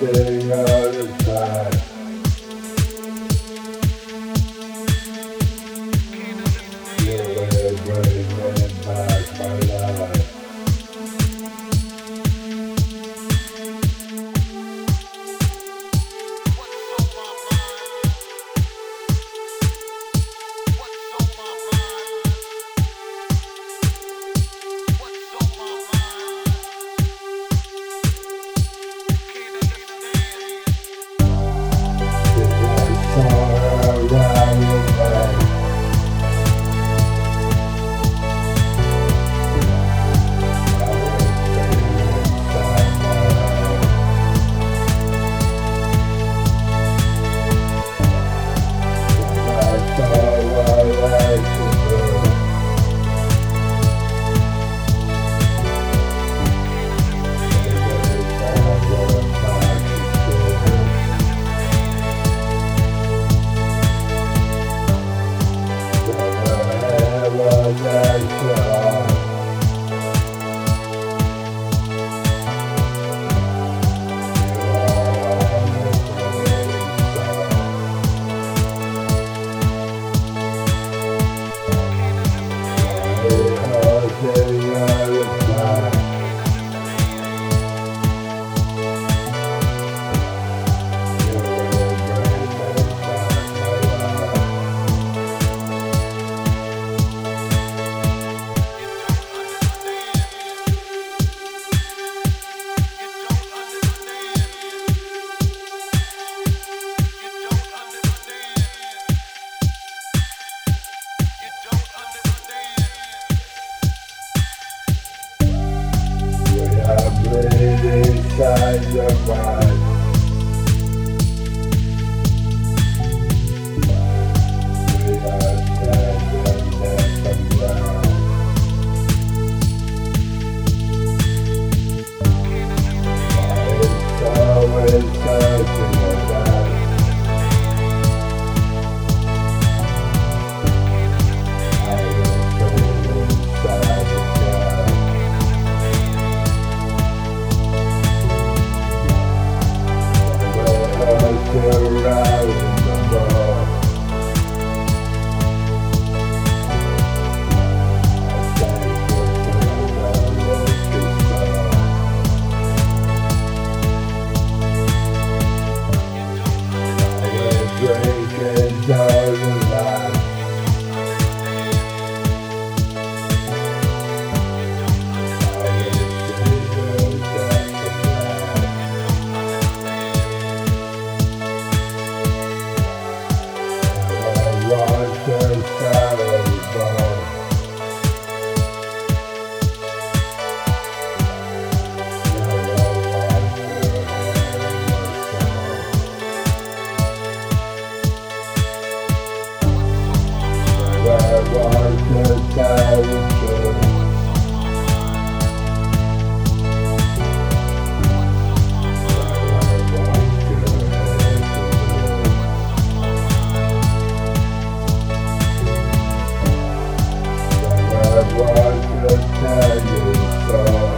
day. Uh, inside your mind. I just saw.